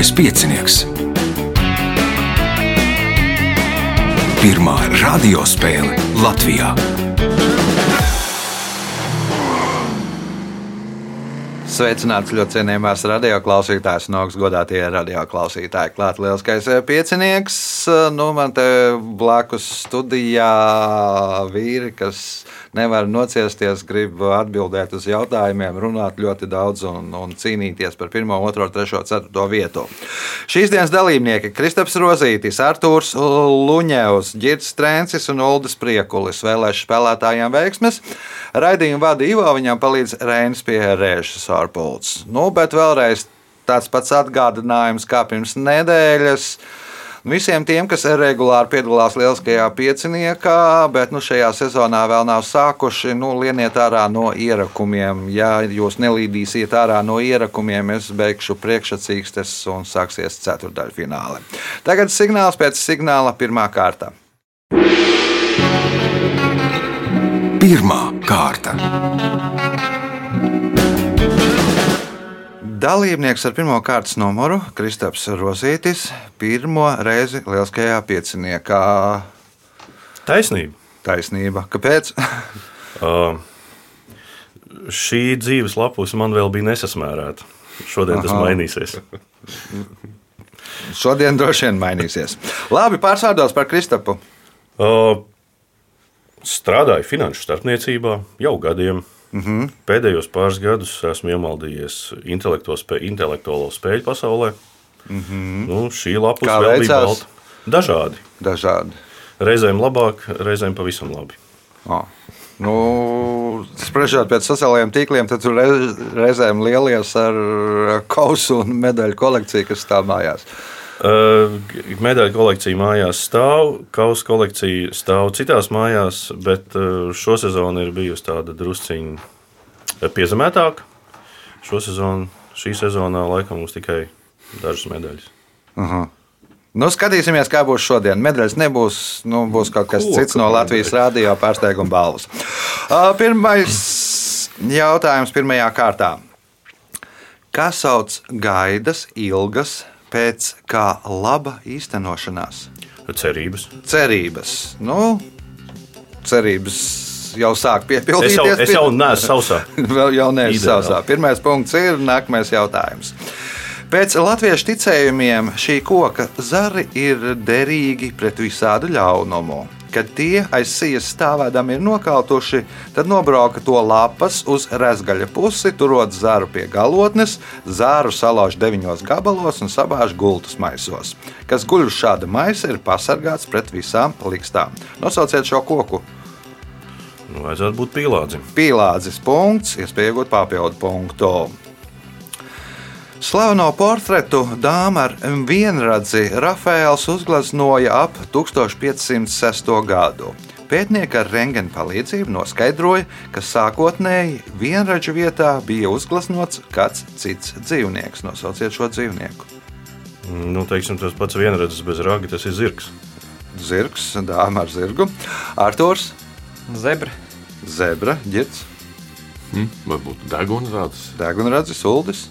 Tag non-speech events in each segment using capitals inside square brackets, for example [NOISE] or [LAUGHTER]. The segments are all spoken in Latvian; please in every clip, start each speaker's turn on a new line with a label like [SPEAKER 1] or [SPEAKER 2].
[SPEAKER 1] Mazais piecinieks. Pirmā radiospēle Latvijā.
[SPEAKER 2] Sveicināts ļoti cienījamās radioklausītājas, no augstas godātie radioklausītāji. Klāt lielskais eh, piecinieks. Nu, man te blakus studijā vīri, kas nevar nociesties, grib atbildēt uz jautājumiem, runāt ļoti daudz un, un cīnīties par 1, 2, 3, 4 vietu. Šīs dienas dalībnieki - Kristaps Rozītis, Artūrs Luņevs, Girts Trēncis un Uldis Priekulis. Vēlēšu spēlētājiem veiksmes. Raidījumu vada Ivo, viņam palīdz Reinis pie režisora pults. Nu, bet vēlreiz tāds pats atgādinājums kā pirms nedēļas. Visiem tiem, kas regulāri piedalās lieliskajā pieciniekā, bet nu, šajā sezonā vēl nav sākuši, nu, lieniet ārā no ierakumiem. Ja jūs nelīdīsiet ārā no ierakumiem, es beigšu priekšsacīkstes un sāksies ceturdaļfināle. Tagad signāls pēc signāla pirmā kārta.
[SPEAKER 1] Pirmā kārta.
[SPEAKER 2] Dalībnieks ar pirmā kārtas numuru - Kristaps Rozītis. Pirmo reizi lieliskajā pieciniekā.
[SPEAKER 3] Taisnība.
[SPEAKER 2] Taisnība. Kāpēc? [LAUGHS]
[SPEAKER 3] Uh, šī dzīves lapus man vēl bija nesasmērēta. Šodien tas
[SPEAKER 2] Aha.
[SPEAKER 3] mainīsies. [LAUGHS]
[SPEAKER 2] Šodien droši vien mainīsies. Labi, pārsvārdos par Kristapu.
[SPEAKER 3] Uh, strādāju finanšu starpniecībā jau gadiem. Mm. -hmm. Pēdējos pāris gadus esmu iemaldījies spēļu, intelektuālo spēļu pasaulē. Mm -hmm. nu, šī.
[SPEAKER 2] Kā
[SPEAKER 3] vēl bija balta. Dažādi.
[SPEAKER 2] Dažādi.
[SPEAKER 3] Reizēm labāk, reizēm pavisam labi.
[SPEAKER 2] Oh. Nu, spriežot pēc sociālajiem tīkliem, tad tur reiz, reizēm lielies ar kausu un medaļu kolekciju, kas stāv mājās.
[SPEAKER 3] Uh, Medaļu kolekcija mājās stāv, kausa kolekcija stāv citās mājās, bet šo sezonu ir bijusi tāda drusciņa piezemētāka. Šo sezonu, šī sezonā laikam mums tikai dažas medaļas.
[SPEAKER 2] Nu, skatīsimies, kā būs šodien. Medaļas nebūs, nu, būs kaut kas
[SPEAKER 3] Ko,
[SPEAKER 2] cits no? Latvijas rādio pārsteiguma balvas. Pirmais jautājums pirmajā kārtā. Kā sauc gaidas ilgas pēc kā laba īstenošanās?
[SPEAKER 3] Cerības.
[SPEAKER 2] Cerības. Nu, cerības jau sāk piepildīties.
[SPEAKER 3] Es jau, es jau neesmu sausā. [LAUGHS]
[SPEAKER 2] Vēl jau neesmu sausā. Pirmais punkts ir nākamais jautājums. Pēc latviešu ticējumiem šī koka zari ir derīgi pret visādu ļaunumu. Kad tie aiz sijas stāvēdami ir nokautuši, tad nobrauka to lapas uz rezgaļa pusi, turot zaru pie galotnes, zāru salauž deviņos gabalos un sabāž gultas maisos. Kas guļ uz šāda maisa, ir pasargāts pret visām likstām. Nosauciet šo koku.
[SPEAKER 3] Nu, vajadzētu būt pīlādzim.
[SPEAKER 2] Pīlādzis punkts, iespēja iegūt papildu punktu. Slaveno portretu dāma ar vienradzi Rafaels uzgleznoja ap 1506. gadu. Pētnieki ar rengena palīdzību noskaidroja, ka sākotnēji vienradžu vietā bija uzgleznots kāds cits dzīvnieks. Nosauciet šo dzīvnieku.
[SPEAKER 3] Nu, teiksim, tas pats vienredzes bez raga, tas ir zirgs.
[SPEAKER 2] Zirgs, dāma ar zirgu, Arthurs,
[SPEAKER 4] Zebra.
[SPEAKER 2] zebra, ģirts,
[SPEAKER 5] Hmm? Varbūt degunrāds.
[SPEAKER 2] degunradzis, uldis.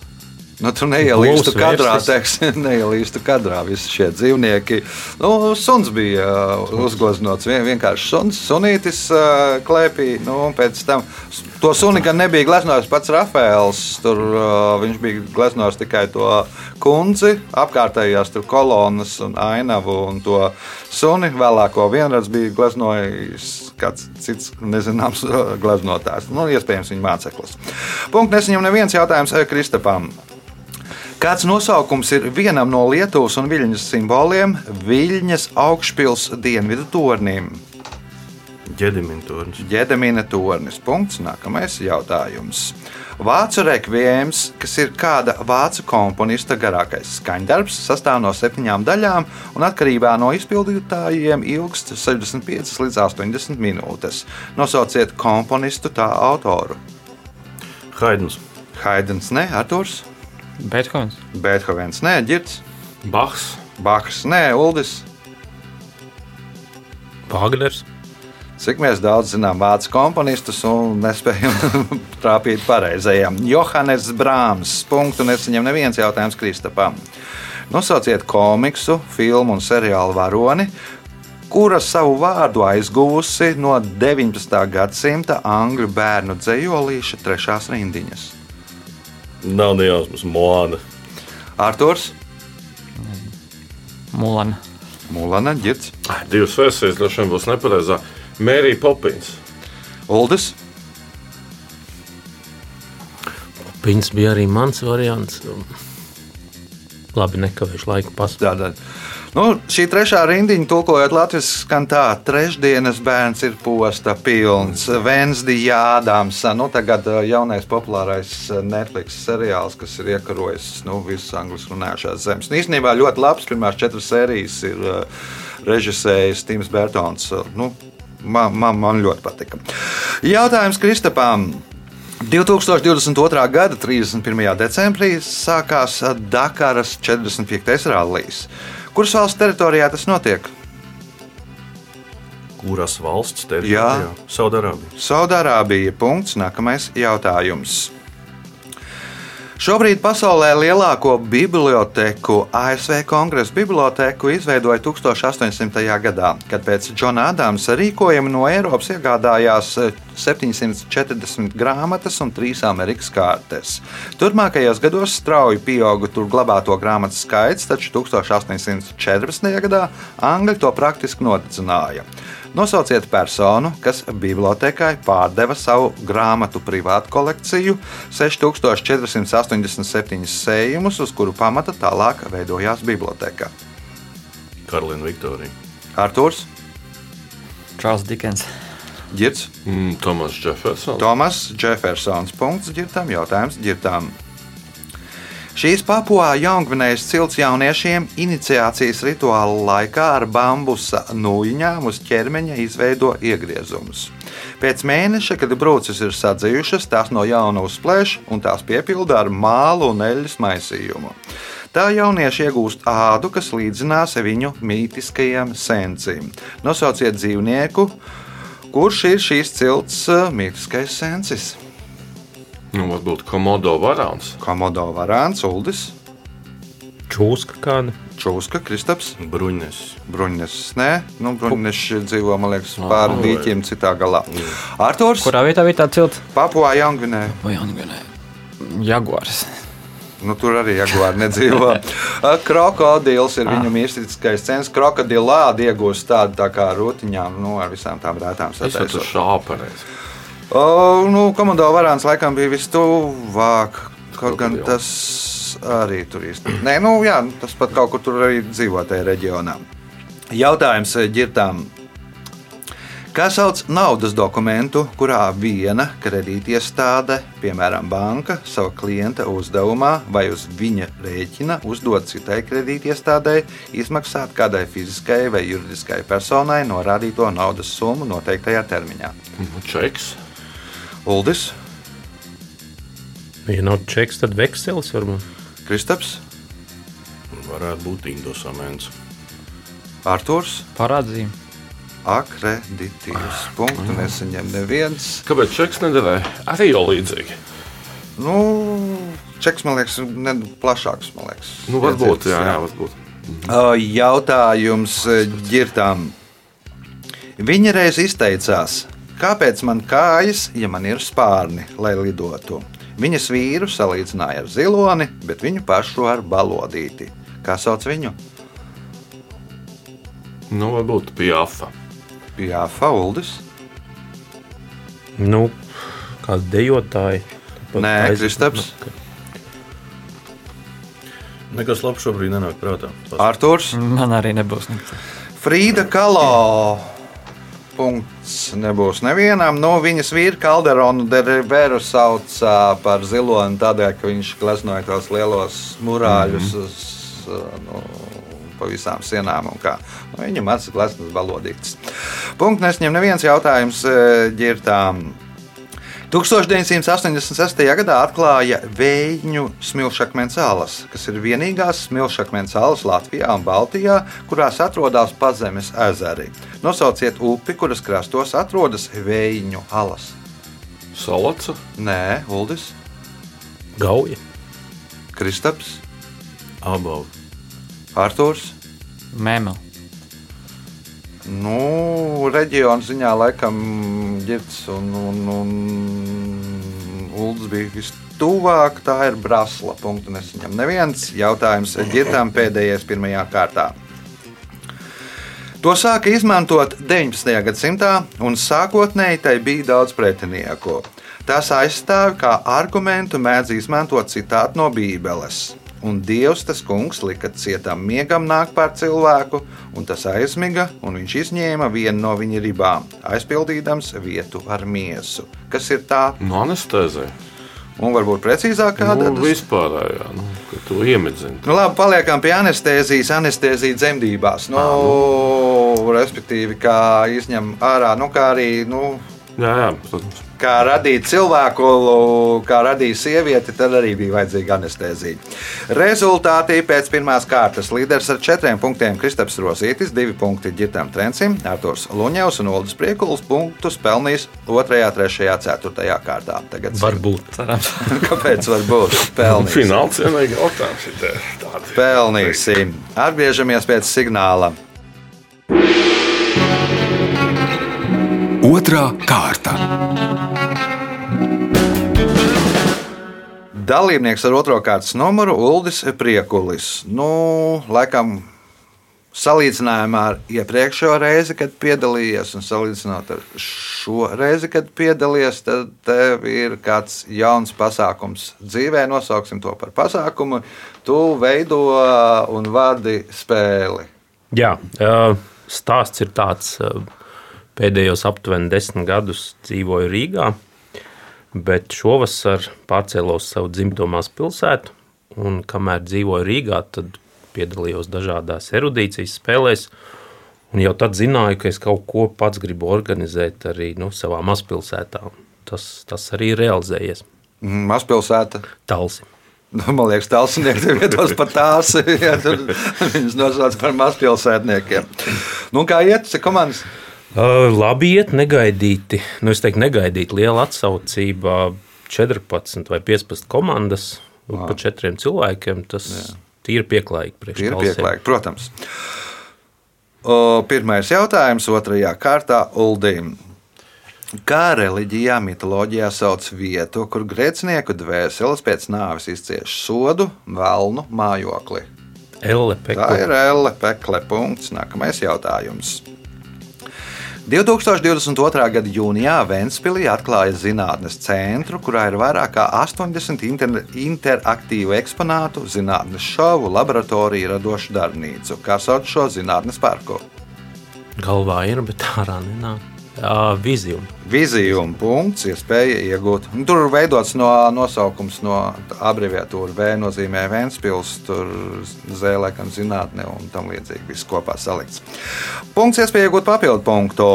[SPEAKER 2] Nu, tu neielīstu kadrā, teiksim, [LAUGHS] neielīstu kadrā visi šie dzīvnieki. Nu, suns bija uh, uzgleznots, vien, vienkārši suns, sunītis uh, klēpī. Nu, pēc tam to suni gan nebija gleznojis pats Rafaels. Tur uh, viņš bija gleznojis tikai to kundzi, apkārtējās tur kolonas un ainavu un to suni. Vēlāko vienreiz bija gleznojis kāds cits nezināms gleznotājs. Nu, iespējams, viņa māceklis. Punkts nesaņem neviens jautājums eh, Kristapam. Kāds nosaukums ir vienam no Lietuvas un Viļņas simboliem - Viļņas augšpils dienvidu tornim? Ģedemina tornis. Punkts. Nākamais jautājums. Vācu rekvijams, kas ir kāda vācu komponista garākais skaņdarbs, sastāv no septiņām daļām un atkarībā no izpildītājiem ilgst 65 līdz 80 minūtes. Nosauciet komponistu tā autoru.
[SPEAKER 3] Haidns.
[SPEAKER 2] Haidens, ne, Arthurs,
[SPEAKER 4] Beethovens.
[SPEAKER 2] Beethovens, ne, Girts,
[SPEAKER 5] Bahs.
[SPEAKER 2] Baks, ne, Uldis.
[SPEAKER 4] Wagners.
[SPEAKER 2] Cik mēs daudz zinām vācu komponistus un nespējam [LAUGHS] trāpīt pareizajam. Johannes Brāms. Punktu nesaņem neviens jautājums Kristapam. Nosauciet komiksu, filmu un seriālu varoni, kura savu vārdu aizguvusi no 19. gadsimta angļu bērnu dzējolīša trešās rindiņas.
[SPEAKER 3] Nav nejausmas, Moana.
[SPEAKER 2] Arthurs,
[SPEAKER 4] Mulana.
[SPEAKER 2] Mulana, Girts,
[SPEAKER 5] Ai, Divas versijas droši vien būs nepareizā. Mērija Popins.
[SPEAKER 2] Uldis,
[SPEAKER 6] Pins bija arī mans variants. Labi, nekavēšu laiku pastāstīt.
[SPEAKER 2] Nu, šī trešā rindiņa, tulkojot latviešu, skan tā, trešdienas bērns ir posta pilns, Vensdija Ādams, nu, tagad uh, jaunais populārais uh, Netflix seriāls, kas ir iekarojis nu, visas angļu runājušās zemes. Nu, īstenībā ļoti labs, pirmās četras sērijas ir uh, režisējis Tims Bērtons. Nu, man, man, man ļoti patika. Jautājums Kristapam. 2022. gada 31. decembrī sākās Dakaras 45. rallijs. Kuras valsts teritorijā tas notiek?
[SPEAKER 3] Kuras valsts teritorijā? Saudārābija.
[SPEAKER 2] Saudārābija. Punkts. Nākamais jautājums. Šobrīd pasaulē lielāko biblioteku, ASV Kongresa biblioteku, izveidoja 1800. gadā, kad pēc Džona Adamsa rīkojuma no Eiropas iegādājās 740 grāmatas un 3 Amerikas kārtas. Turpmākajos gados strauji pieauga tur glabāto grāmatu skaits, taču 1814. gadā Angļi to praktiski nodedzināja. Nosauciet personu, kas bibliotekai pārdeva savu grāmatu privātu kolekciju, 6487 sējumus, uz kuru pamata tālāk veidojās biblioteka.
[SPEAKER 3] Karolīna Viktorija.
[SPEAKER 2] Arthurs,
[SPEAKER 4] Čārls Dikens.
[SPEAKER 2] Girts,
[SPEAKER 5] Mm, Tomas Jeffersons.
[SPEAKER 2] Tomas Jeffersons. Punkts ģirtam, jautājums ģirtam. Šīs papuā Jaungvinējas cilts jauniešiem iniciācijas rituāla laikā ar bambusa nūjiņām uz ķermeņa izveido iegriezumus. Pēc mēneša, kad brūces ir sadzījušas, tās no jauna uzplēš un tās piepilda ar mālu un eļļas maisījumu. Tā jaunieši iegūst ādu, kas līdzinās viņu mītiskajam sencim. Nosauciet dzīvnieku, kurš ir šīs cilts eh, mītiskais sensis.
[SPEAKER 5] Nu, varbūt Komodo varāns.
[SPEAKER 2] Komodo varāns, Uldis,
[SPEAKER 6] Čūska kāda.
[SPEAKER 2] Čūska, Kristaps,
[SPEAKER 3] Bruņnes.
[SPEAKER 2] Bruņnes. Nē, nu, Bruņnes dzīvo, man liekas, pāri
[SPEAKER 5] vai.
[SPEAKER 2] dīķiem citā galā. Arthurs,
[SPEAKER 4] Kurā vietā bija tā cilta?
[SPEAKER 2] Papua Jaungvinē.
[SPEAKER 4] Vai Angļu? Jaguārs.
[SPEAKER 2] Nu, tur arī jaguāri nedzīvo. [LAUGHS] Krokodils ir viņu mīlestīgais cents. Krokodilādi iegūst tādu tā kā rutiņām, nu, ar visām tām rētām
[SPEAKER 5] tur
[SPEAKER 2] sataisot.
[SPEAKER 5] šāperēs.
[SPEAKER 2] O, nu, komandā varāns laikam bija vistuvāk. Kaut gan tas arī tur īsti. Nē, nu, jā, nu, tas pat kaut kur tur arī dzīvo tajā reģionā. Jautājums eh, ģirtām. Kā sauc naudas dokumentu, kurā viena kredītiestāde, piemēram, banka, sava klienta uzdevumā vai uz viņa rēķina uzdod citai kredītiestādei izmaksāt kādai fiziskai vai juridiskai personai norādīto naudas summu noteiktajā termiņā?
[SPEAKER 5] Nu, Čeks.
[SPEAKER 2] Uldis,
[SPEAKER 6] Ja nav čeks, tad veksels varbūt.
[SPEAKER 2] Kristaps,
[SPEAKER 3] Varētu būt indosaments.
[SPEAKER 2] Arthurs,
[SPEAKER 4] Parādzīme.
[SPEAKER 2] akreditīs. Punktu nesaņem neviens.
[SPEAKER 5] Kāpēc čeks nederēja? Arī jau līdzīgi.
[SPEAKER 2] Nu, čeks, man liekas, ne plašāks. man Liekas,
[SPEAKER 5] Nu, varbūt, jā, jā, varbūt.
[SPEAKER 2] Jautājums eh, ģirtām. Viņa reiz izteicās, kāpēc man kājas, ja man ir spārni, lai lidotu? Viņas vīru salīdzināja ar ziloni, bet viņu pašu ar balodīti. Kā sauc viņu?
[SPEAKER 5] Nu, varbūt Piafa.
[SPEAKER 2] Jā, Fauldis.
[SPEAKER 6] Nu, kāda dejotāja. Tāpat
[SPEAKER 2] Nē, Kristaps.
[SPEAKER 3] Nekas labs šobrīd nenāk prātā.
[SPEAKER 2] Arthurs.
[SPEAKER 4] Man arī nebūs nekas.
[SPEAKER 2] Frīda Kalo. Punkts nebūs nevienam. No viņas vīra Kalderonu Dereveru sauc par ziloni tādēļ, ka viņš gleznoja tos lielos murāļus mm -hmm. uz, ā, nu, pa visām sienām. Nu, viņam acis gleznas balodīts. Punkts nesņem neviens jautājums ā, ģirtām. 1986. gadā atklāja Vēju smilšakmens salas, kas ir vienīgās smilšakmens salas Latvijā un Baltijā, kurās atrodas pazemes ezeri. Nosauciet upi, kuras krastos atrodas Vēju alas.
[SPEAKER 5] Salaca.
[SPEAKER 2] Nē, Uldis,
[SPEAKER 6] Gauja.
[SPEAKER 2] Kristaps,
[SPEAKER 3] Abavu.
[SPEAKER 2] Arthurs.
[SPEAKER 4] Mēmel.
[SPEAKER 2] Nu, reģiona ziņā laikam ģērbs un, un, un Uldis bija vistuvāk. Tā ir Brasla. Punktu nesaņem neviens. Jautājums ģērbtam pēdējais pirmajā kārtā. To sāka izmantot 19. gadsimtā, un sākotnēji tai bija daudz pretinieku. Tās aizstāv kā argumentu mēdz izmantot citātu no Bībeles. Un Dievs, tas kungs, lika cietam miegam nākt pār cilvēku, un tas aizmiga, un viņš izņēma vienu no viņa ribām, aizpildījams vietu ar miesu. Kas ir tā?
[SPEAKER 5] No anestezē.
[SPEAKER 2] Un varbūt precīzāk kāda
[SPEAKER 5] Nu, vispārējā, nu, ka to iemedzina.
[SPEAKER 2] Nu, labi, paliekam pie anestezijas, anestezija dzemdībās. Nu, respektīvi, kā izņem ārā, nu, kā arī nu,
[SPEAKER 5] Jā, jā, protams.
[SPEAKER 2] kā radīt cilvēku, kā radīja sievieti, tad arī bija vajadzīga anestezija. Rezultātī pēc pirmās kārtas līderis ar četriem punktiem Kristaps Rozītis, divi punkti Girtam Trencim, Arturs Luņevs un Uldis Priekuls punktus pelnījis 2, 3, 4 kārtā. Tagad
[SPEAKER 6] Varbūt.
[SPEAKER 4] Cerams. [LAUGHS]
[SPEAKER 2] Kāpēc var būt pelnījis?
[SPEAKER 5] Fināls jautājums ir tādi.
[SPEAKER 2] Pelnīsim. Atgriežamies pēc signāla.
[SPEAKER 1] Otra kārta.
[SPEAKER 2] Dalībnieks ar otro kārtas numuru Uldis Priekulis. Nu, laikam, salīdzinājumā ar iepriekšējo reizi, kad piedalījies, un salīdzinot ar šo reizi, kad piedalījies, tad tev ir kāds jauns pasākums dzīvē. Nosauksim to par pasākumu. Tu veido un vadi spēli.
[SPEAKER 6] Jā, ā, stāsts ir tāds. Pēdējos aptuveni desmit gadus dzīvoju Rīgā, bet šovasar pārcēlos savu dzimto pilsētu. Un, kamēr dzīvoju Rīgā, tad piedalījos dažādās erudīcijas spēlēs. Un jau tad zināju, ka es kaut ko pats gribu organizēt arī nu, savā mazpilsētā. Tas, tas arī ir realizējies.
[SPEAKER 2] Mm, Mazpilsēta.
[SPEAKER 6] Talsi.
[SPEAKER 2] Nu, man liekas, tālsnieks ir vietos pat tās. [LAUGHS] Ja, viņus nosauc par mazpilsētniekiem. Nu, kā iet, komandas?
[SPEAKER 6] Labi, iet negaidīti. Nu, es teiktu, negaidīti liela atsaucība. 14 vai 15 komandas wow. pa četriem cilvēkiem. Tas ir pieklājīgi.
[SPEAKER 2] Ir pieklājīgi, protams. O, Pirmais jautājums, otrajā kārtā Uldim. Kā reliģijā, mitoloģijā sauc vietu, kur grēcinieku dvēseles pēc nāves izcieš sodu, velnu mājokli?
[SPEAKER 6] Elle
[SPEAKER 2] Tā
[SPEAKER 6] Pekla.
[SPEAKER 2] ir Elle Pekle. Punkts. Nākamais jautājums. 2022. gada jūnijā Ventspīlī atklāja zinātnes centru, kurā ir vairāk kā 80 inter interaktīvu eksponātu, zinātnes šovu, laboratoriju, radošu darbnīcu. Kā sauc šo zinātnes parku?
[SPEAKER 6] Galvā ir, bet ārā nenāk. Jā, vizija.
[SPEAKER 2] Vizijuma punkts, iespēja iegūt. Un tur ir veidots no nosaukums no abreviatūra V, nozīmē Vēnspils, tur zēlēkam zinātne un tam līdzīgi viss kopā salikts. Punkts, iespēja iegūt papildu punktu.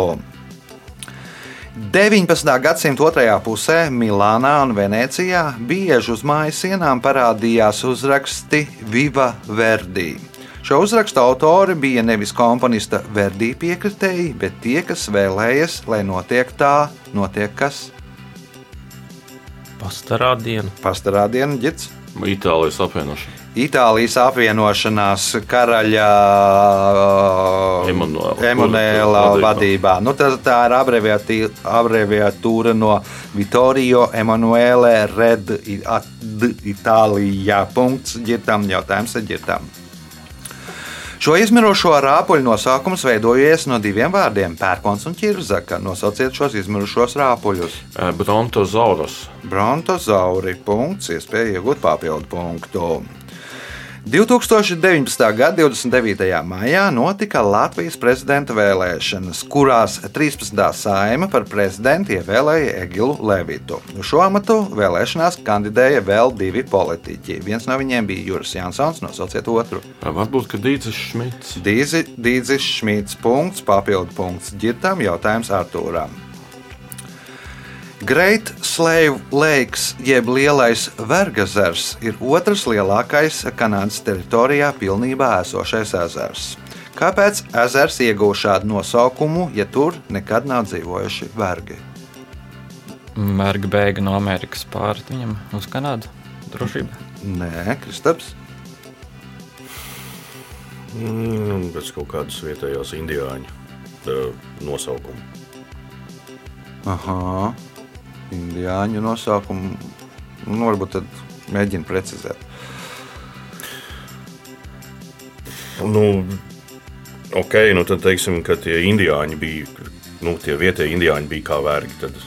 [SPEAKER 2] 19. gadsimta otrajā pusē Milānā un Venecijā bieži uz mājas sienām parādījās uzraksti Viva Verdi. Šo uzrakstu autori bija nevis komponista Verdi piekritēji, bet tie, kas vēlējas, lai notiek tā, notiek kas
[SPEAKER 6] Pastarā diena.
[SPEAKER 2] pastarā diena ģits.
[SPEAKER 5] Itālijas apvienošana.
[SPEAKER 2] Itālijas apvienošanās karaļa
[SPEAKER 5] Emanuela.
[SPEAKER 2] Emanuela
[SPEAKER 5] Vadībā.
[SPEAKER 2] Nu, tā, tā ir abreviatūra no Vittorio Emanuele Red Itālijā. Punkts ģirtam, jautājums ir ģirtam. Šo izmirušo rāpuļu nosaukums veidojies no diviem vārdiem - pērkons un ķirzaka. Nosauciet šos izmirušos rāpuļus.
[SPEAKER 5] Eh, Brontozaurus.
[SPEAKER 2] Brontozauri punkts, iespēja iegūt papildu punktu. 2019. gada 29. maijā notika Latvijas prezidenta vēlēšanas, kurās 13. saima par prezidentu ievēlēja Egilu Levitu. Uz šo amatu vēlēšanās kandidēja vēl divi politiķi. Viens no viņiem bija Juris Jansons, nosauciet otru.
[SPEAKER 5] Varbūt, ka Dīdzis Šmits.
[SPEAKER 2] Dīzi, Dīdzis Šmīts, punkts, papildu punkts ģirtām, jautājums Artūram. Great Slave Lakes, jeb Lielais Vergazers, ir otrs lielākais Kanādas teritorijā pilnībā esošais ezers. Kāpēc ezers iegūst šādu nosaukumu, ja tur nekad nav dzīvojuši vergi?
[SPEAKER 4] Mērķi bēga no Amerikas pāri viņam uz Kanādu. Drošība.
[SPEAKER 2] Nē, Kristaps.
[SPEAKER 3] Mm, pēc kaut kādas vietējās indiāņu nosaukuma.
[SPEAKER 2] Aha. Indiāņu nosaukumu. Nu, varbūt tad mēģina precizēt.
[SPEAKER 3] Nu, ok, nu tad teiksim, ka tie indiāņi bija, nu, tie vietējie indiāņi bija kā vergi, tad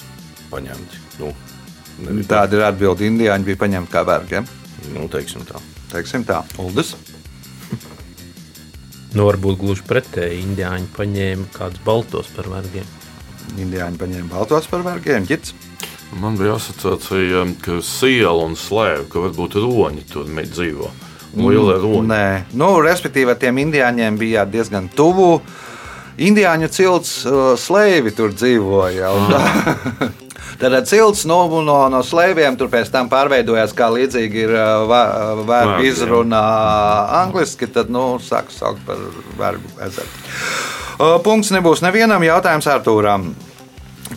[SPEAKER 3] paņemti. Nu, nevis-
[SPEAKER 2] Tāda ir atbilde. Indiāņi bija paņemti kā vergi.
[SPEAKER 3] nu, teiksim tā.
[SPEAKER 2] Teiksim tā, Uldis. [LAUGHS]
[SPEAKER 6] Nu, varbūt gluži pretēji. Indiāņi paņēma kādus baltos par vergiem.
[SPEAKER 2] Indiāņi paņēma baltos par vergiem. Ģits.
[SPEAKER 5] Man bija asociācija, ka siela un slēpja, ka varbūt roņi tur dzīvo. Liela roņa.
[SPEAKER 2] Nē, nu, respektīvi, tiem indiāņiem bija diezgan tuvu. Indiāņu cilts uh, slēvi tur dzīvoja. tā- [LAUGHS] Tad cilts no, no, no slēviem tur pēc tam pārveidojās, kā līdzīgi ir uh,
[SPEAKER 5] Vērgi, jā.
[SPEAKER 2] izrunā angliski, tad nu, sāk saukt par vergu ezeru. Uh, Punkts nebūs nevienam jautājums Artūram.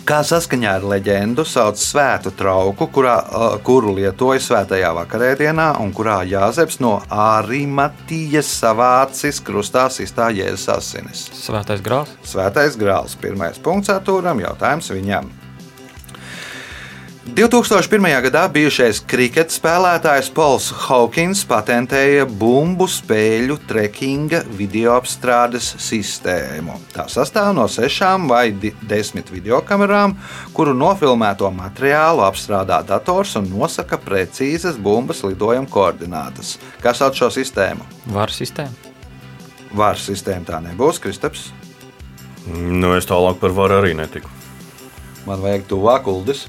[SPEAKER 2] Kā saskaņā ar leģendu sauc svētu trauku, kurā, uh, kuru lietoja svētajā vakarēdienā, un kurā Jāzeps no Arimatijas savācis krustā sistā Jēzus asinis.
[SPEAKER 4] Svētais grāls.
[SPEAKER 2] Svētais grāls. Pirmais punkts Artūram, jautājums viņam. 2001. gadā bijušais kriketa spēlētājs Pols Hawkins patentēja bumbu spēļu trekinga video apstrādes sistēmu. Tā sastāv no sešām vai desmit videokamerām, kuru nofilmēto materiālu apstrādā dators un nosaka precīzas bumbas lidojuma koordinātas. Kas sauc šo sistēmu?
[SPEAKER 4] Varu sistēma.
[SPEAKER 2] Vārds sistēma tā nebūs, Kristaps.
[SPEAKER 3] Nu, es tālāk par varu arī netiku.
[SPEAKER 2] Man vajag tuvāk uldis.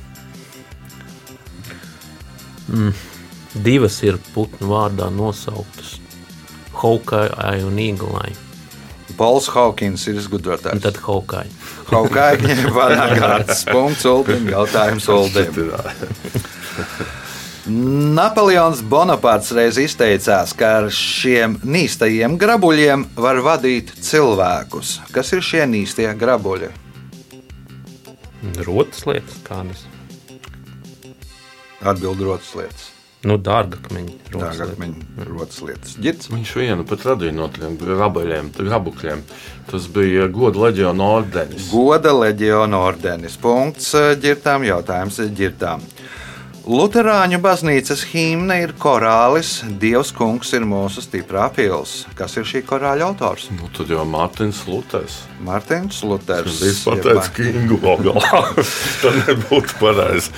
[SPEAKER 6] Divas ir putnu vārdā nosauktas. Haukai un Eagle.
[SPEAKER 2] Pols Hawkins ir izgudrotājs.
[SPEAKER 6] Un tad Haukai.
[SPEAKER 2] Kā viņam panāk kārtas punkts, Uldim, jautājums Uldim. [LAUGHS] Napoleons Bonaparts reiz izteicās, ka ar šiem nīstajiem grabuļiem var vadīt cilvēkus. Kas ir šie nīstie grabuļi?
[SPEAKER 6] Rotas lietas kādas.
[SPEAKER 2] Atbildrotas lietas.
[SPEAKER 6] Nu, dārgakmeņi. rotas
[SPEAKER 2] Dārgāk
[SPEAKER 6] lietas.
[SPEAKER 2] rotas. Ģits.
[SPEAKER 5] Viņš vienu pat radīja no tiem grabuļiem, grabukļiem. Tas bija goda leģiona ordenis.
[SPEAKER 2] Goda leģiona ordenis. Punkts eh, ģirtām, jautājums ģirtām. Luterāņu baznīcas himna ir korālis Dievs kungs ir mūsu stiprā pils. Kas ir šī korāļa autors?
[SPEAKER 5] Nu, tad jau Mārtiņš Luters.
[SPEAKER 2] Mārtiņš Luters.
[SPEAKER 5] Es pateicu, Kingu galā. [LAUGHS] Tas nebūtu pareizi.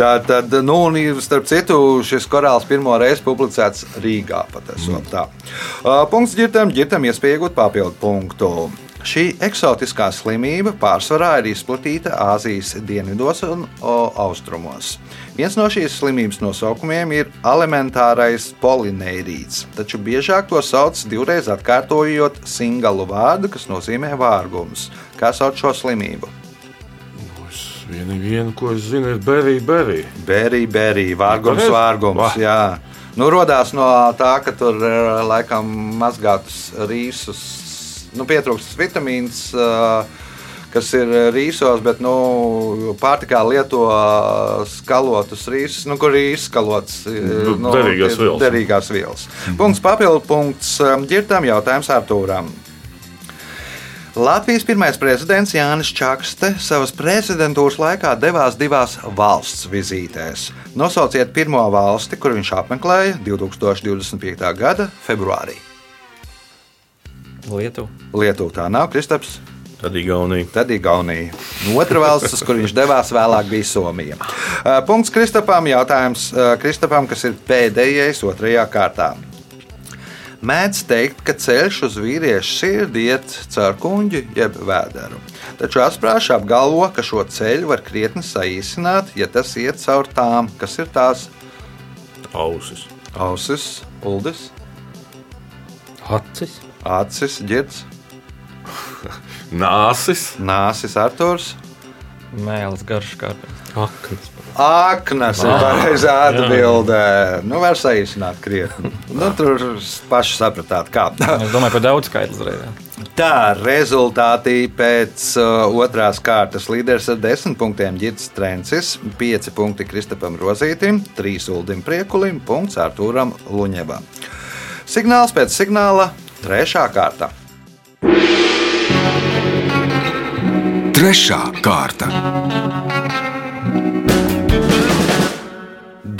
[SPEAKER 2] Tā tad, nu, un starp citu, šis korāls pirmo reizi publicēts Rīgā. Pat esot tā. Uh, Punkts ģirtam, ģirtam iespēja iegūt papildu punktu. Šī eksotiskā slimība pārsvarā ir izplatīta Āzijas dienvidos un austrumos. Viens no šīs slimības nosaukumiem ir elementārais polinērīts, taču biežāk to sauc divreiz atkārtojot singalu vārdu, kas nozīmē vārgums. Kā sauc šo slimību?
[SPEAKER 5] Vienu, vienu, ko es zinu, ir Berija Berija.
[SPEAKER 2] Bērī, bērī, vārgums,
[SPEAKER 5] Pareizi.
[SPEAKER 2] vārgums.
[SPEAKER 5] Vā.
[SPEAKER 2] Jā. Nu, rodās no tā, ka tur eh, laikam mazgātus rīsus, nu, pietrūkst vitamīns, eh, kas ir rīsos, bet nu, pārtikā lieto eh, skalotus rīsus, nu, kur ir izskalots eh,
[SPEAKER 5] Nu, derīgās vielas.
[SPEAKER 2] derīgās vielas. Punkts papildu punkts ģirtām jautājums Artūram. Latvijas pirmais prezidents Jānis Čakste savas prezidentūras laikā devās divās valsts vizītēs. Nosauciet pirmo valsti, kur viņš apmeklēja 2025. gada februārī.
[SPEAKER 4] Lietuva.
[SPEAKER 2] Lietuva tā nav, Kristaps.
[SPEAKER 3] Tad Igaunija.
[SPEAKER 2] Tad Igaunija. Un Otra valsts, uz kur viņš devās vēlāk, bija Somija. Punkts Kristapam. Jautājums Kristapam, kas ir pēdējais otrajā kārtā. Mēdz teikt, ka ceļš uz vīriešu sirdi iet caur kuģi jeb vēderu. Taču apsprāši apgalvo, ka šo ceļu var krietni saīsināt, ja tas iet caur tām, kas ir tās
[SPEAKER 3] Ausis.
[SPEAKER 2] ausis, uldis,
[SPEAKER 6] Acis.
[SPEAKER 2] acis, ģirds,
[SPEAKER 5] Nāsis.
[SPEAKER 2] nāsis, arturs.
[SPEAKER 4] Mēlis garš kārpēc.
[SPEAKER 6] Aknas.
[SPEAKER 2] Aknas ir pareizā atbildē. Nu, var saīsināt krietni. Nu, tur paši sapratāt, kā.
[SPEAKER 4] Es domāju par daudz skaitli uzreiz. jā.
[SPEAKER 2] Tā rezultāti pēc uh, otrās kārtas līderis ar 10 punktiem Girts Trencis, 5 punkti Kristapam Rozītim, 3 Uldim Priekulim, punkts Artūram Luņevam. Signāls pēc signāla Trešā kārta.
[SPEAKER 1] Trešā kārta.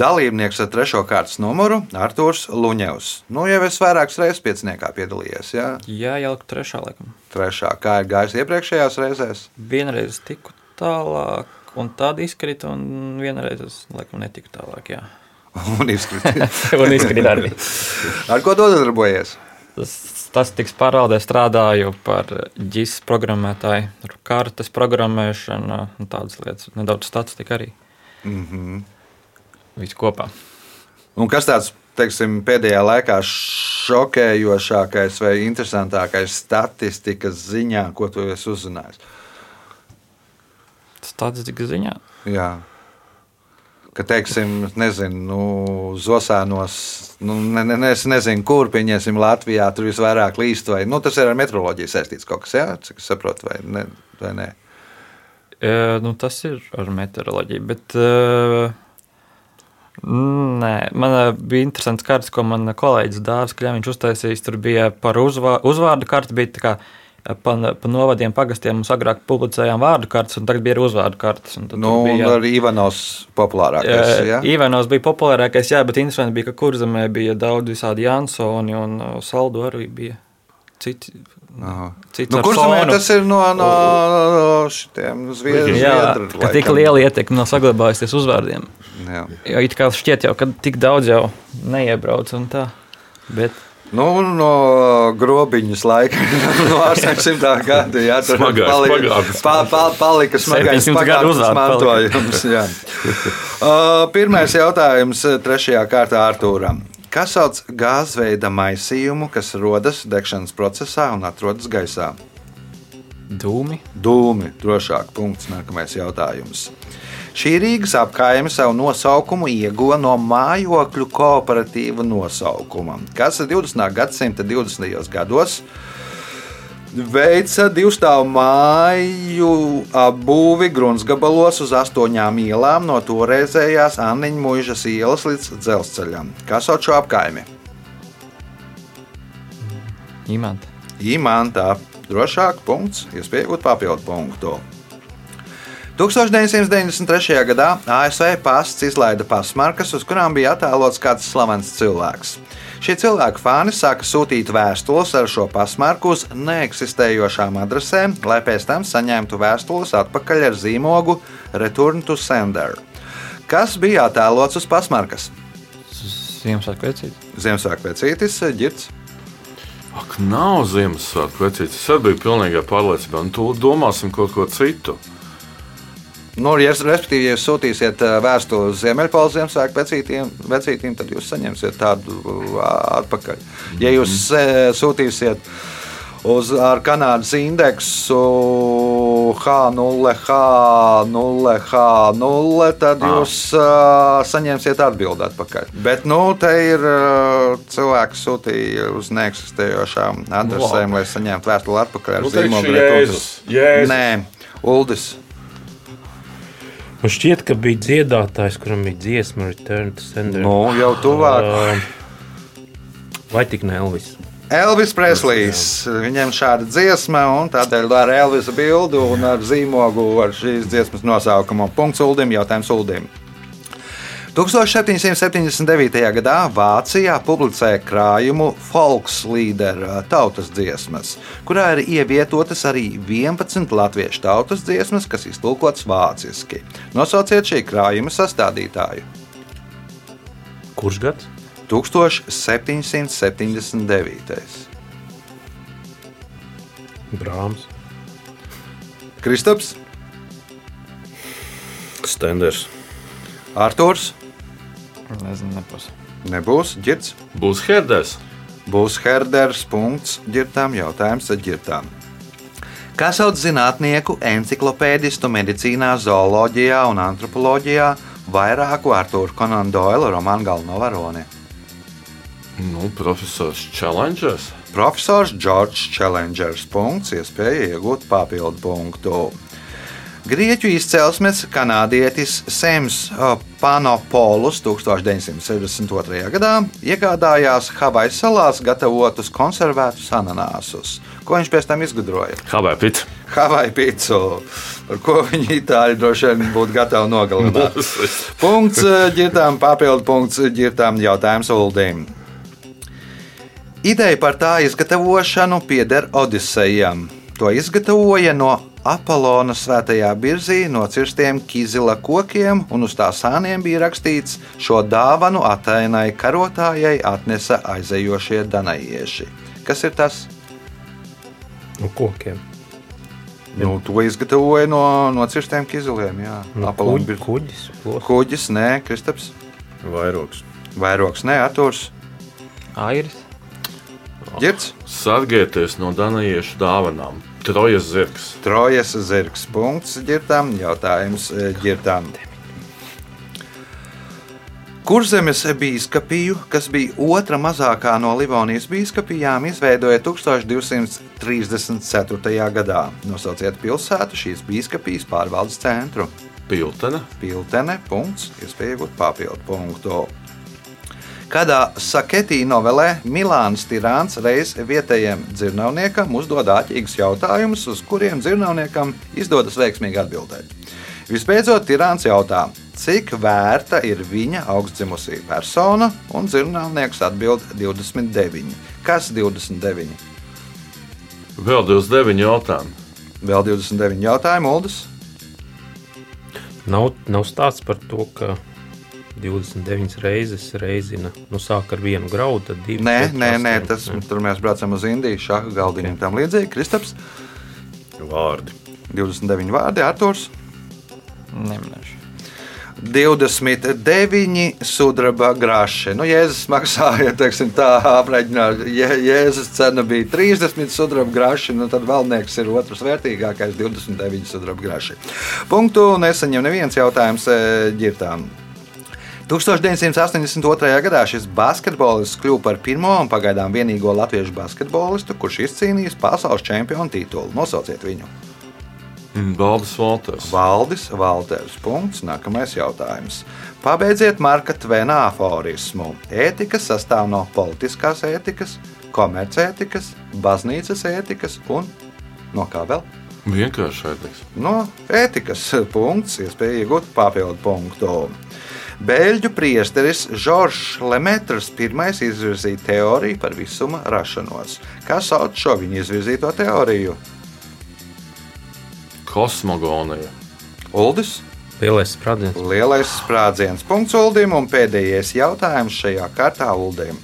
[SPEAKER 2] Dalībnieks ar trešo kārtas numuru - Arthurs Luņevs. Nu, jau es vairākas reizes pieciniekā piedalījies. Jā,
[SPEAKER 4] Jā, jau trešā laikam.
[SPEAKER 2] trešā. Kā ir gājis iepriekšējās reizēs?
[SPEAKER 4] Vienreiz tiku tālāk, un tāda izkrita, un vienreiz es laikam netiku tālāk. Jā. [LAUGHS]
[SPEAKER 2] Un izkrīt. [LAUGHS]
[SPEAKER 4] un izkrita arī. [LAUGHS]
[SPEAKER 2] Ar ko tu darbojies?
[SPEAKER 4] Tas, tas tiks pārvaldē strādāju par ģis programmētāju, ar kartes programmēšanu un tādas lietas. Nedaudz statistika arī.
[SPEAKER 2] Mm -hmm.
[SPEAKER 4] Viss kopā.
[SPEAKER 2] Un kas tāds teiksim, pēdējā laikā šokējošākais vai interesantākais statistikas ziņā, ko tu esi uzzinājis?
[SPEAKER 4] Statistika ziņā.
[SPEAKER 2] Jā. Ka, teiksim, nezinu, nu, Zosānos, nu, ne, ne, es nezinu, kur pieņemsim Latvijā, tur visvairāk līst. Vai, nu, tas ir ar meteoroloģiju saistīts kaut kas, jā, cik es saprotu, vai ne? Vai ne?
[SPEAKER 4] E, nu, tas ir ar meteoroloģiju. Bet, e, nē, man e, bija interesants kārtas, ko man kolēģis Dārzs Kļāviņš uztaisījis. Tur bija par uzvā, uzvārdu kartu. Bija tā kā e, pa, pa novadiem, pagastiem mums agrāk publicējām vārdu kartes, un tagad bija arī uzvārdu kartes. un
[SPEAKER 2] Nu, un
[SPEAKER 4] bija,
[SPEAKER 2] arī Ivanovs populārākais. Jā,
[SPEAKER 4] Ivanovs bija populārākais, jā, bet interesanti bija, ka kurzemē bija daudz visādi Jansoni un Saldu arī bija. Citi,
[SPEAKER 2] Nu,
[SPEAKER 4] ar
[SPEAKER 2] kurš zemē
[SPEAKER 4] fonu.
[SPEAKER 2] tas ir no, no, no šitiem zviedru?
[SPEAKER 4] Jā,
[SPEAKER 2] zviedru
[SPEAKER 4] ka tik liela ietekme nav saglabājusies uzvārdiem.
[SPEAKER 2] Jā.
[SPEAKER 4] Jo it kā šķiet, jau, ka tik daudz jau neiebrauc un tā. Bet
[SPEAKER 2] Nu, no grobiņas laika, [LAUGHS] no 800. gada. Jā,
[SPEAKER 5] Smagais
[SPEAKER 2] palika,
[SPEAKER 5] pagātnes.
[SPEAKER 2] pa, pa, palika smagais
[SPEAKER 4] 700 gadu
[SPEAKER 2] pagātnes mantojums. [LAUGHS] Uh, Pirmais jautājums uh, trešajā kārtā Artūram. Kas sauc gāzveida maisījumu, kas rodas degšanas procesā un atrodas gaisā?
[SPEAKER 4] dūmi,
[SPEAKER 2] Dūmi, drošāk, punkts. Nākamais jautājums. Šī Rīgas apgājuma savu nosaukumu ieguva no mājokļu kooperatīva nosaukuma, kas 20. gadsimta 20. gados veica divstāvu māju apbūvi gruntsgabalos uz astoņām ielām no toreizējās Anniņa mūžas ielas līdz dzelzceļam. Kas sauc šo apgājumu?
[SPEAKER 4] imanta.
[SPEAKER 2] Imantā drošāk, punkts, iespēja iegūt papildu punktu. 1993. gadā ASV pasts izlaida pasmarkas, uz kurām bija attēlots kāds slavens cilvēks. Šie cilvēku fani sāka sūtīt vēstules ar šo pasmarku uz neeksistējošām adresēm, lai pēc tam saņemtu vēstules atpakaļ ar zīmogu Return to Sender. Kas bija attēlots uz pasmarkas?
[SPEAKER 4] Ziemassvētku vecīt.
[SPEAKER 2] Ziemassvētku vecītis, ģirts.
[SPEAKER 5] Ak, nav Ziemassvētku vecītis. Es biju pilnīgā pārliecībā. Nu, to domāsim kaut ko citu.
[SPEAKER 2] Nu, ja, respektīvi, ja jūs sūtīsiet vēstuli uz Ziemeļpoles Ziemassvētku vecītīm, vecītīm, tad jūs saņemsiet tādu atpakaļ. Ja jūs ē, sūtīsiet uz Kanādas indeksu H0, H0, H0, tad
[SPEAKER 5] Ah.
[SPEAKER 2] jūs uh, saņemsiet atbildi atpakaļ. Bet, nu, te ir uh, cilvēks sūtīja uz neeksistējošām adresēm, lai saņemtu vēstuli atpakaļ ar
[SPEAKER 5] Nu,
[SPEAKER 2] zīmogu.
[SPEAKER 5] Jēzus, Jēzus.
[SPEAKER 2] Nē, Uldis.
[SPEAKER 6] Man šķiet, ka bija dziedātājs, kuram bija dziesma Return to Sender.
[SPEAKER 2] Nu, jau tuvāk.
[SPEAKER 6] Ā, Vai tik ne Elvis?
[SPEAKER 2] Elvis Preslijs. Viņam šāda dziesma, un tādēļ ar Elvisa bildi un ar zīmogu ar šīs dziesmas nosaukumu. Punkts Uldim, jautājums Uldim. 1779. gadā Vācijā publicēja krājumu Folkslīdera tautas dziesmas, kurā ir ievietotas arī 11 latviešu tautas dziesmas, kas iztulkotas vāciski. Nosauciet šī krājuma sastādītāju.
[SPEAKER 6] Kurš gads?
[SPEAKER 2] 1779.
[SPEAKER 6] Brāms.
[SPEAKER 2] Kristaps,
[SPEAKER 3] Stenders.
[SPEAKER 2] Arthurs,
[SPEAKER 4] Nezinu, nepos.
[SPEAKER 2] nebūs ģirts.
[SPEAKER 5] Būs Herders.
[SPEAKER 2] Būs Herders. Punkts ģirtām. Jautājums ģirtām. Kā sauc zinātnieku, enciklopēdistu medicīnā, zooloģijā un antropoloģijā vairāku Arthūra Konana Doila romānu galveno varoni?
[SPEAKER 5] Nu, profesors Challengers.
[SPEAKER 2] Profesors Džordžs Challengers. Punkts, iespēja iegūt papildu punktu. Grieķu izcelsmes kanādietis Sēms Panopolus 1962. gadā iegādājās Havaju salās gatavotus konservētus ananāsus. Ko viņš pēc tam izgudroja?
[SPEAKER 5] Havai pits.
[SPEAKER 2] Havaju pīci, ar ko viņi itāļi droši vien būtu gatavi nogalināt. [LAUGHS] punkts ģirtām, papildu punkts ģirtām jautājums Uldīm. Ideja par tā izgatavošanu pieder Odisejam. To izgatavoja no Apollona svētajā birzī nocirstiem kizila kokiem, un uz tā sāniem bija rakstīts: Šo dāvanu atainai karotājai atnesa aizejošie danajieši. Kas ir tas?
[SPEAKER 6] No kokiem.
[SPEAKER 2] Nu, to izgatavoja no, no cirstiem kiziliem. Jā,
[SPEAKER 6] No
[SPEAKER 2] Apollona
[SPEAKER 6] kuģi,
[SPEAKER 2] birzī.
[SPEAKER 6] kuģis. plos.
[SPEAKER 2] Kuģis, nē, Kristaps.
[SPEAKER 3] Vairogs.
[SPEAKER 2] Vairogs, nē, Artūrs.
[SPEAKER 4] Airis.
[SPEAKER 2] Girts.
[SPEAKER 5] Sargieties no danajiešu dāvanām. Trojas zirgs.
[SPEAKER 2] Trojas zirgs. Punkts ģirtām. Jautājums ģirtām. Kurzemes bīskapiju, kas bija otra mazākā no Livonijas bīskapijām, izveidoja 1234. gadā. Nosauciet pilsētu šīs bīskapijas pārvaldes centru.
[SPEAKER 5] Piltene.
[SPEAKER 2] Piltene. Punkts. Iespēja iegūt papildu punktu. Kādā saketī novelē Milāns Tirāns reiz vietējiem dzirnavniekam uzdod āķīgus jautājumus, uz kuriem dzirnavniekam izdodas veiksmīgi atbildēt. Visbeidzot, Tirāns jautā, cik vērta ir viņa augstdzimusī persona, un dzirnavnieks atbild 29. Kas 29?
[SPEAKER 5] Vēl 29 jautājumu.
[SPEAKER 2] Vēl 29 jautājumu, Uldis.
[SPEAKER 6] Nav, nav stāsts par to, ka 29 reizes reizina, nu sāk ar vienu graudu, tad divi.
[SPEAKER 2] Nē,
[SPEAKER 6] četri,
[SPEAKER 2] nē, nē tas, tur mēs braucam uz Indiju, šāda galdiņa un tam līdzīgi. Kristaps,
[SPEAKER 3] Vārdi.
[SPEAKER 2] 29 vārdi, Arthurs.
[SPEAKER 4] Neminēšu.
[SPEAKER 2] 29 sudraba graši. Nu, Jēzus maksāja, [LAUGHS] teiksim, tā aprēķināt. Ja Jēzus cena bija 30 sudraba graši, nu, tad valnieks ir otrs vērtīgākais - 29 sudraba graši. Punktu nesaņem neviens jautājums eh, ģirtām. 1982. gadā šis basketbolists kļuva par pirmo un pagaidām vienīgo latviešu basketbolistu, kurš izcīnījis pasaules čempionu titulu. Nosauciet viņu!
[SPEAKER 5] Baldas Valters.
[SPEAKER 2] Valdis Valters. Punkts. Nākamais jautājums. Pabeidziet Marka Tvena aforismu. Ētika sastāv no politiskās ētikas, komercētikas, baznīcas ētikas un no kā vēl?
[SPEAKER 5] Vienkārši ētikas.
[SPEAKER 2] No ētikas punkts, iespēja iegūt papildu punktu. Beļģu priesteris Žoržs Lemetrs pirmais izvirzīja teoriju par visuma rašanos. Kā sauc šo viņa izvirzīto teoriju?
[SPEAKER 5] Kosmogonija.
[SPEAKER 2] Uldis?
[SPEAKER 6] Lielais sprādziens.
[SPEAKER 2] Lielais sprādziens. Punkts Uldim un pēdējais jautājums šajā kārtā Uldim.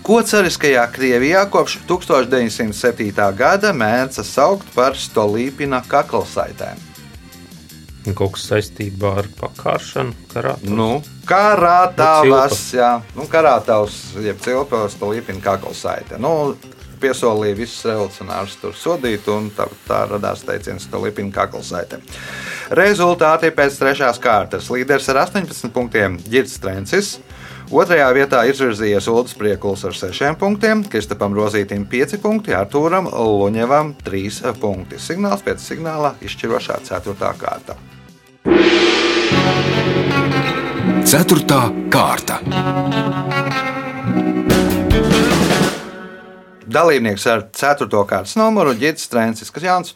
[SPEAKER 2] Ko cariskajā Krievijā kopš 1907. gada mēdza saukt par Stolīpina kaklasaitēm?
[SPEAKER 6] Kaut kas saistībā ar pakāršanu, karā.
[SPEAKER 2] Nu, karātavas, jā, nu, karātavs, jeb cilpos, Stolīpina kaklasaite. Nu, Piesolīja visus revolucionārus tur sodīt, un tā, tā radās teiciens Stolīpina kaklasaite. Rezultāti pēc trešās kārtas. Līderis ar 18 punktiem Girts Trencis. Otrajā vietā izvirzījies Ulrichs Priekuls ar 6 punktiem, Kristapam Rozītam 5 punkti, Artūram Luņevam 3 punkti. Signāls pēc signāla izšķirošā 4. kārta.
[SPEAKER 1] Ceturtā kārta.
[SPEAKER 2] Dalībnieks ar 4. kārtas numuru Girts Trencis. Kas Jānis?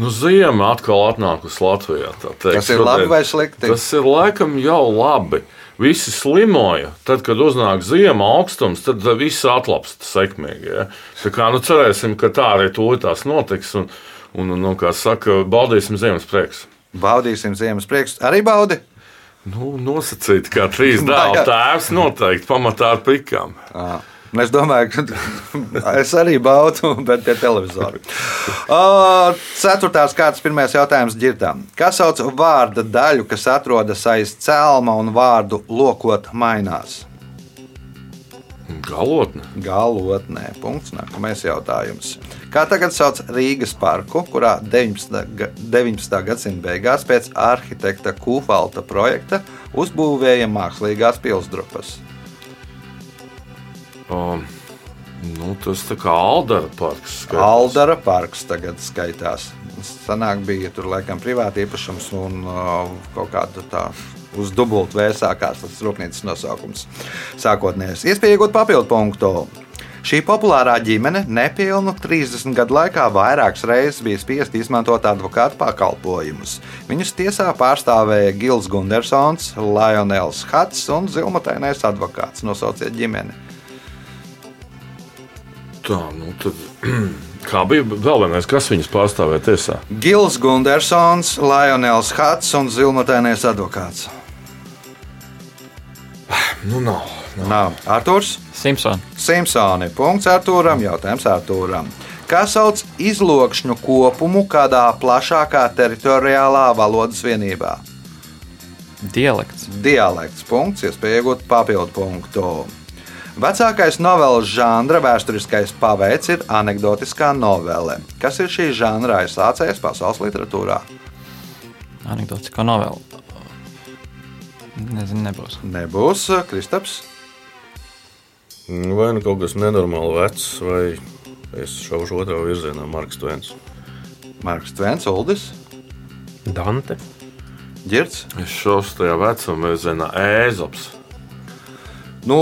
[SPEAKER 5] Nu, Ziema atkal atnākusi Latvijā. tā teikt.
[SPEAKER 2] Tas ir labi vai slikti?
[SPEAKER 5] Tas ir laikam jau labi. Visi slimoja. Tad, kad uznāk zima, augstums, tad viss atlapst sekmīgi. Ja? Tā kā, nu, cerēsim, ka tā arī tūlītās notiks. Un, un, un, kā saka, baudīsim ziemas prieks.
[SPEAKER 2] Baudīsim ziemas priekšstāvus. Arī baudi.
[SPEAKER 5] Nu, nosacīt, kā trīs [LAUGHS] dēlu tēvs noteikti pamatā ar pikām.
[SPEAKER 2] À. Es domāju, ka [LAUGHS] es arī baudu, bet pie televizora. Ā, Ceturtās kārtas pirmais jautājums ģirtām. Kas sauc vārda daļu, kas atrodas aiz cēlma un vārdu lokot mainās?
[SPEAKER 5] Galotne.
[SPEAKER 2] Galotnē. Punkts. Nākamais jautājums. Kā tagad sauc Rīgas parku, kurā 19. ga- 19. gadsimta beigās pēc arhitekta Kūfalta projekta uzbūvēja mākslīgās pilsdrupas?
[SPEAKER 5] Um, nu, tas tā kā Aldara parks. skaitās.
[SPEAKER 2] Aldara parks tagad skaitās. Sanāk, bija tur laikam privāti īpašums un uh, kaut kāda tā. Uz dubultā vēsākās tas rūpnīcas nosaukums. Sākotnējais iespēja iegūt papildu punktu. Šī populārā ģimene nepilnu 30 gadu laikā vairākas reizes bija spiest izmantot advokātu pakalpojumus. Viņus tiesā pārstāvēja Gils Gundersons, Lionels Hats un Zilmatainais advokāts. Nosauciet ģimeni.
[SPEAKER 5] Tā, nu tad. [CLEARS THROAT] Kā bija vēl vienais, kas viņus pārstāvēja tiesā?
[SPEAKER 2] Gils Gundersons, Lionels Hats un Zilmatainais advokāts. [SIGHS]
[SPEAKER 5] Nu, nav.
[SPEAKER 2] Nav Arthurs.
[SPEAKER 4] Simpson.
[SPEAKER 2] Simpsoni. Punkts Arthūram. Jautājums Arthūram. Kā sauc izlokšņu kopumu kādā plašākā teritoriālā valodas vienībā?
[SPEAKER 4] Dialekts.
[SPEAKER 2] Dialekts. Punkts, iespēja iegūt papildu punktu. Vecākais novēles žanra vēsturiskais paveids ir anekdotiskā novele. Kas ir šī žanra aizsācējs pasaules literatūrā?
[SPEAKER 4] Anekdotiskā novela. Nezinu, nebūs.
[SPEAKER 2] Nebūs Kristaps.
[SPEAKER 3] Vai nu kaut kas nenormāli vecs, vai es šaušu otrā virzienā, Marks Tvens.
[SPEAKER 2] Marks Tvens, Uldis,
[SPEAKER 6] Dante.
[SPEAKER 2] Girts.
[SPEAKER 5] Es šos tajā vecumā zinu, Ēzops.
[SPEAKER 2] Nu,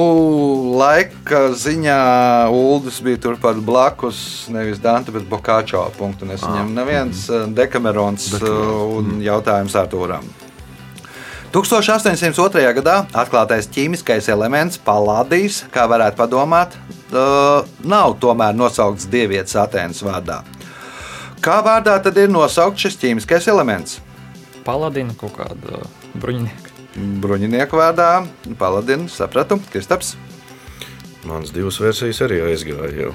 [SPEAKER 2] laika ziņā Uldis bija turpat blakus. Nevis Dante, bet Bokāčo punktu. Nesaņem neviens eh, dekamerons eh, un jautājums Artūram. 1802. gadā atklātais ķīmiskais elements palādijs, kā varētu padomāt, uh, nav tomēr nosaukts dievietes Atēnas vārdā. Kā vārdā tad ir nosaukts šis ķīmiskais elements?
[SPEAKER 4] Paladina kaut kāda bruņinieka.
[SPEAKER 2] Bruņinieku vārdā, Paladina, sapratu, Kristaps.
[SPEAKER 3] Mans divas versijas arī aizgāja jau.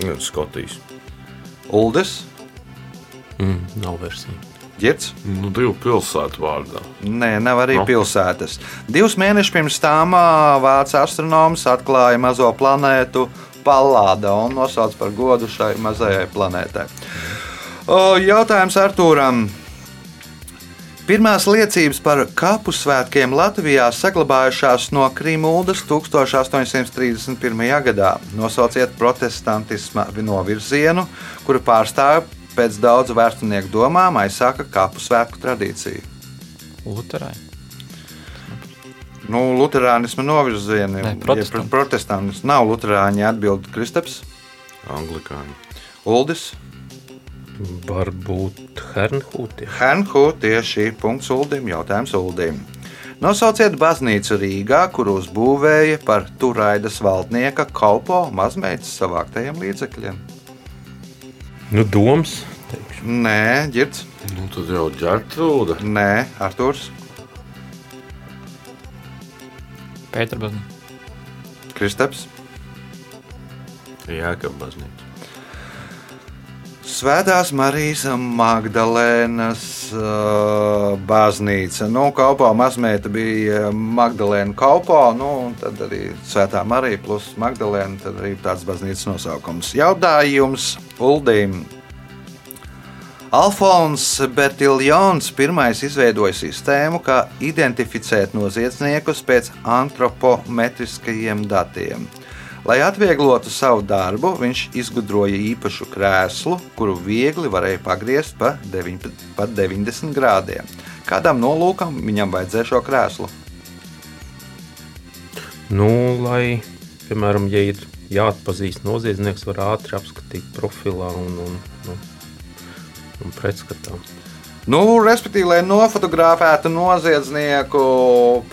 [SPEAKER 3] Nu, Skotijas.
[SPEAKER 2] Uldis,
[SPEAKER 6] Mm, nav versija.
[SPEAKER 2] Girts.
[SPEAKER 5] Nu, divu pilsētu vārdā.
[SPEAKER 2] Nē, nav arī no.
[SPEAKER 5] No.
[SPEAKER 2] pilsētas. Divus mēnešus pirms tam vācu astronoms atklāja mazo planētu Pallāda un nosauca par godu šai mazajai planētai. Jautājums Artūram. Pirmās liecības par kapu svētkiem Latvijā saglabājušās no Krimuldas 1831. gadā. Nosauciet protestantisma novirzienu, kuru pārstāvja pēc daudzu vēsturnieku domām aizsāka kapu svētku tradīciju.
[SPEAKER 4] Lutherai.
[SPEAKER 2] Nu, Lutānisma novirzieni,
[SPEAKER 4] protestanti.
[SPEAKER 2] protestantisms nav Lutāņi, atbild Kristaps,
[SPEAKER 3] Anglikāņi.
[SPEAKER 2] Uldis,
[SPEAKER 6] Varbūt Hernhūti.
[SPEAKER 2] Henhu tieši punkts Uldim, jautājums Uldim. Nosauciet baznīcu Rīgā, kuru uzbūvēja par turaidas valdnieka kalpo mazmeitas savāktajiem līdzekļiem.
[SPEAKER 6] Nu, doms. teikšu.
[SPEAKER 2] Nē, ģirds,
[SPEAKER 5] Nu, tad jau ģērtrūda.
[SPEAKER 2] nē, Artūrs,
[SPEAKER 4] Pēterbaznīca.
[SPEAKER 2] Kristaps.
[SPEAKER 3] Jēkab baznīca.
[SPEAKER 2] Svētās Marijas Magdalēnas uh, baznīca. Nu, Kalpā mazmeita bija Magdalēna Kalpā, nu, un tad arī Svētā Marija plus Magdalēna, tad arī tāds baznīcas nosaukums. Jautājums Uldīm. Alfons Bertiljons pirmais izveidoja sistēmu, kā identificēt noziedzniekus pēc antropometriskajiem datiem. Lai atvieglotu savu darbu, viņš izgudroja īpašu krēslu, kuru viegli varēja pagriezt pa 9, pa 90 grādiem. Kādam nolūkam viņam vajadzēja šo krēslu?
[SPEAKER 6] Nu, lai, piemēram, ja ir jāatpazīst noziedznieks, var ātri apskatīt profilā un, un, un, un pretskatā.
[SPEAKER 2] Nu, respektīvi, lai nofotografētu noziedznieku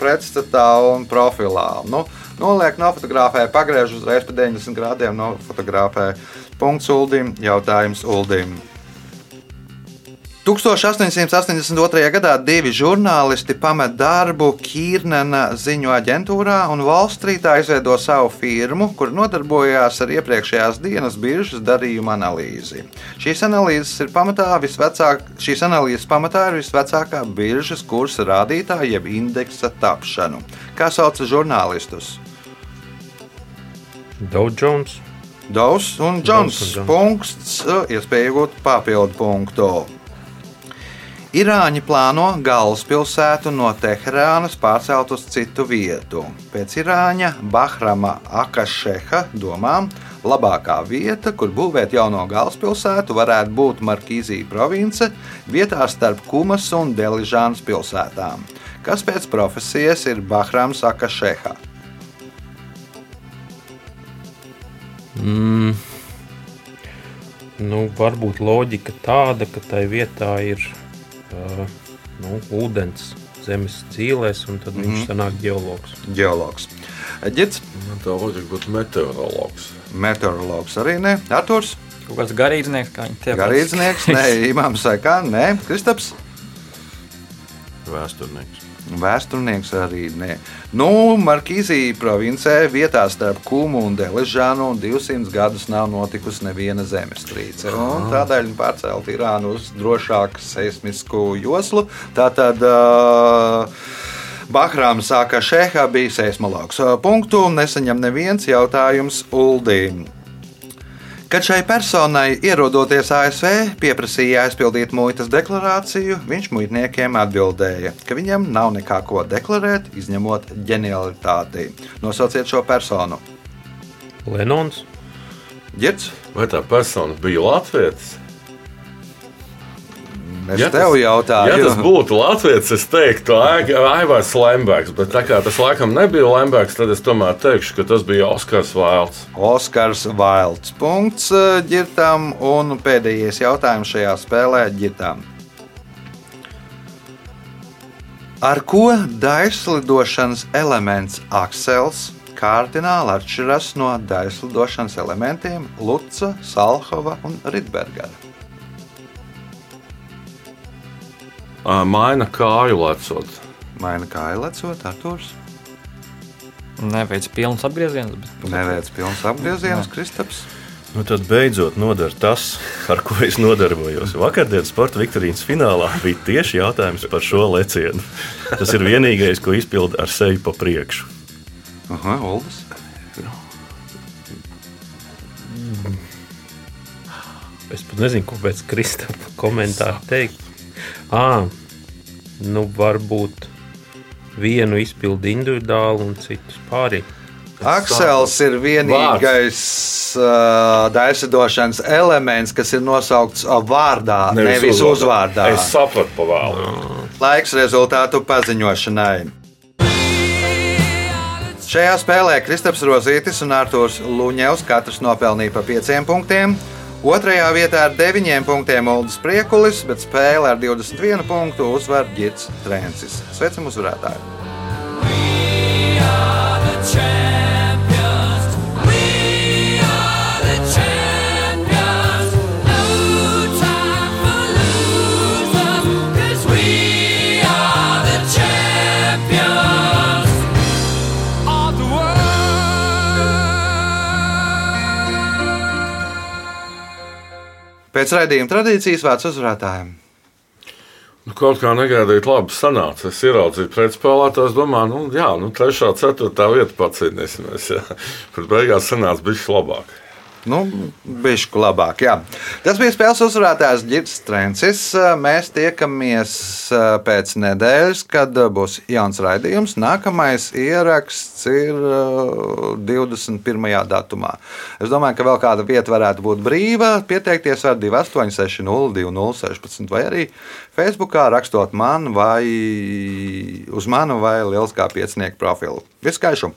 [SPEAKER 2] pretstatā un profilā. Nu, noliek, nofotografē, pagriež uzreiz pa 90 grādiem, nofotografē. Punkts Uldim, jautājums Uldim. 1882. gadā divi žurnālisti pamet darbu Kīrnena ziņu aģentūrā un Wallstreetā izveido savu firmu, kur nodarbojās ar iepriekšējās dienas biržas darījumu analīzi. Šīs analīzes ir pamatā visvecāk, šīs analīzes pamatā ir visvecākā biržas kursa rādītāja jeb indeksa tapšanu. Kā sauc žurnālistus?
[SPEAKER 6] Dow Jones.
[SPEAKER 2] Daus un
[SPEAKER 6] Dawes
[SPEAKER 2] Džons.
[SPEAKER 6] un Jones.
[SPEAKER 2] Punkts, iespēja iegūt papildu punktu. Irāņi plāno galvaspilsētu no Teherānas pārcelt uz citu vietu. Pēc Irāņa Bahrama Akašeha domām, Labākā vieta, kur būvēt jauno galvaspilsētu, varētu būt Markīzija province, vietā starp Kumas un Deližānas pilsētām, kas pēc profesijas ir Bahrams Akašeha.
[SPEAKER 6] Mm. Nu, varbūt loģika tāda, ka tai vietā ir uh, nu, ūdens zemes dzīvēs, un tad mm -hmm. viņš sanāk geologs.
[SPEAKER 2] Geologs. Ģits,
[SPEAKER 5] Man tā loģika būtu meteorologs.
[SPEAKER 2] meteorologs arī ne. Arturs,
[SPEAKER 4] Kaut kāds garīdznieks, kā viņi tie
[SPEAKER 2] garīdznieks, ne. [LAUGHS] Imants Sekā, ne. Kristaps,
[SPEAKER 3] Vēsturnieks.
[SPEAKER 2] vēsturnieks arī ne. Nu, Markīzija provincē vietā starp Kumu un Deližānu 200 gadus nav notikusi neviena zemestrīce. un Tādēļ viņi pārcēla Irānu uz drošāku seismisku joslu. Tātad uh, Bahrāma sāka šehā bija seismologs. Punktu nesaņem neviens jautājums Uldīm. Kad šai personai ierodoties ASV pieprasīja aizpildīt muitas deklarāciju, viņš muitniekiem atbildēja, ka viņam nav nekā ko deklarēt, izņemot ģenialitāti. Nosauciet šo personu.
[SPEAKER 6] Lenons.
[SPEAKER 2] Girts,
[SPEAKER 5] Vai tā persona bija Latvijas?
[SPEAKER 2] Es
[SPEAKER 5] Ja
[SPEAKER 2] tev
[SPEAKER 5] tas-
[SPEAKER 2] jautāju,
[SPEAKER 5] Ja tas būtu Latvijas, es teiktu, Aivars Lembergs, bet tā kā tas laikam nebija Lembergs, tad es tomēr teikšu, ka tas bija Oskars Vailds.
[SPEAKER 2] Oskars Vailds. Punkts uh, ģirtam un pēdējais jautājums šajā spēlē ģirtam. Ar ko daļslidošanas elements aksels kardināli atšķiras no daļslidošanas elementiem Luca, Salhova un Rītbergera?
[SPEAKER 5] Maina kāju lecot.
[SPEAKER 2] Maina kā ilecot, Arthurs.
[SPEAKER 4] Neveic pilns apgrieziens, bet
[SPEAKER 2] Neveic pilns apgrieziens, Kristaps.
[SPEAKER 3] Nu, tad beidzot noder tas, ar ko es nodarbojos. Vakardienas sporta viktorīnas finālā bija tieši jautājums par šo lecienu. Tas ir vienīgais, ko izpilda ar seju pa priekšu.
[SPEAKER 2] Aha, Uldis.
[SPEAKER 6] Es pat nezinu, ko pēc Kristapa komentāra teikt. À, nu, varbūt vienu izpildu individuāli un citus pārējiem.
[SPEAKER 2] Aksels ir vienīgais uh, daļsadošanas elements, kas ir nosaukts vārdā, nevis, nevis uzvārdā.
[SPEAKER 5] Es sapratu pa vēlu.
[SPEAKER 2] Laiks rezultātu paziņošanai. Šajā spēlē Kristaps Rozītis un Arthurs Luņevs katrs nopelnīja pa pieciem punktiem. Otrajā vietā ar 9 punktiem Uldis Priekulis, bet spēle ar 21 punktu uzvar Girts Trencis. Sveicam uzvarētāju! Pēc raidījuma tradīcijas vārds uzvarētājiem.
[SPEAKER 5] Nu, kaut kā negaidīt, labi sanāca. Es ieraudzīju pretspēlētājus, domāju, nu, jā, nu, trešā, ceturtā vieta pacīnīsimies. Bet beigās sanāca bišķi labāk.
[SPEAKER 2] Nu, bišku labāk, jā. Tas bija spēles uzvarētājs Girts Trencis. Mēs tiekamies eh, pēc nedēļas, kad būs jauns raidījums. Nākamais ieraksts ir eh, 21. datumā. Es domāju, ka vēl kāda vieta varētu būt brīva. Pieteikties var 2860 2016 vai arī Facebookā rakstot man vai uz manu vai Lieliskā piecinieku profilu. Viskaišu!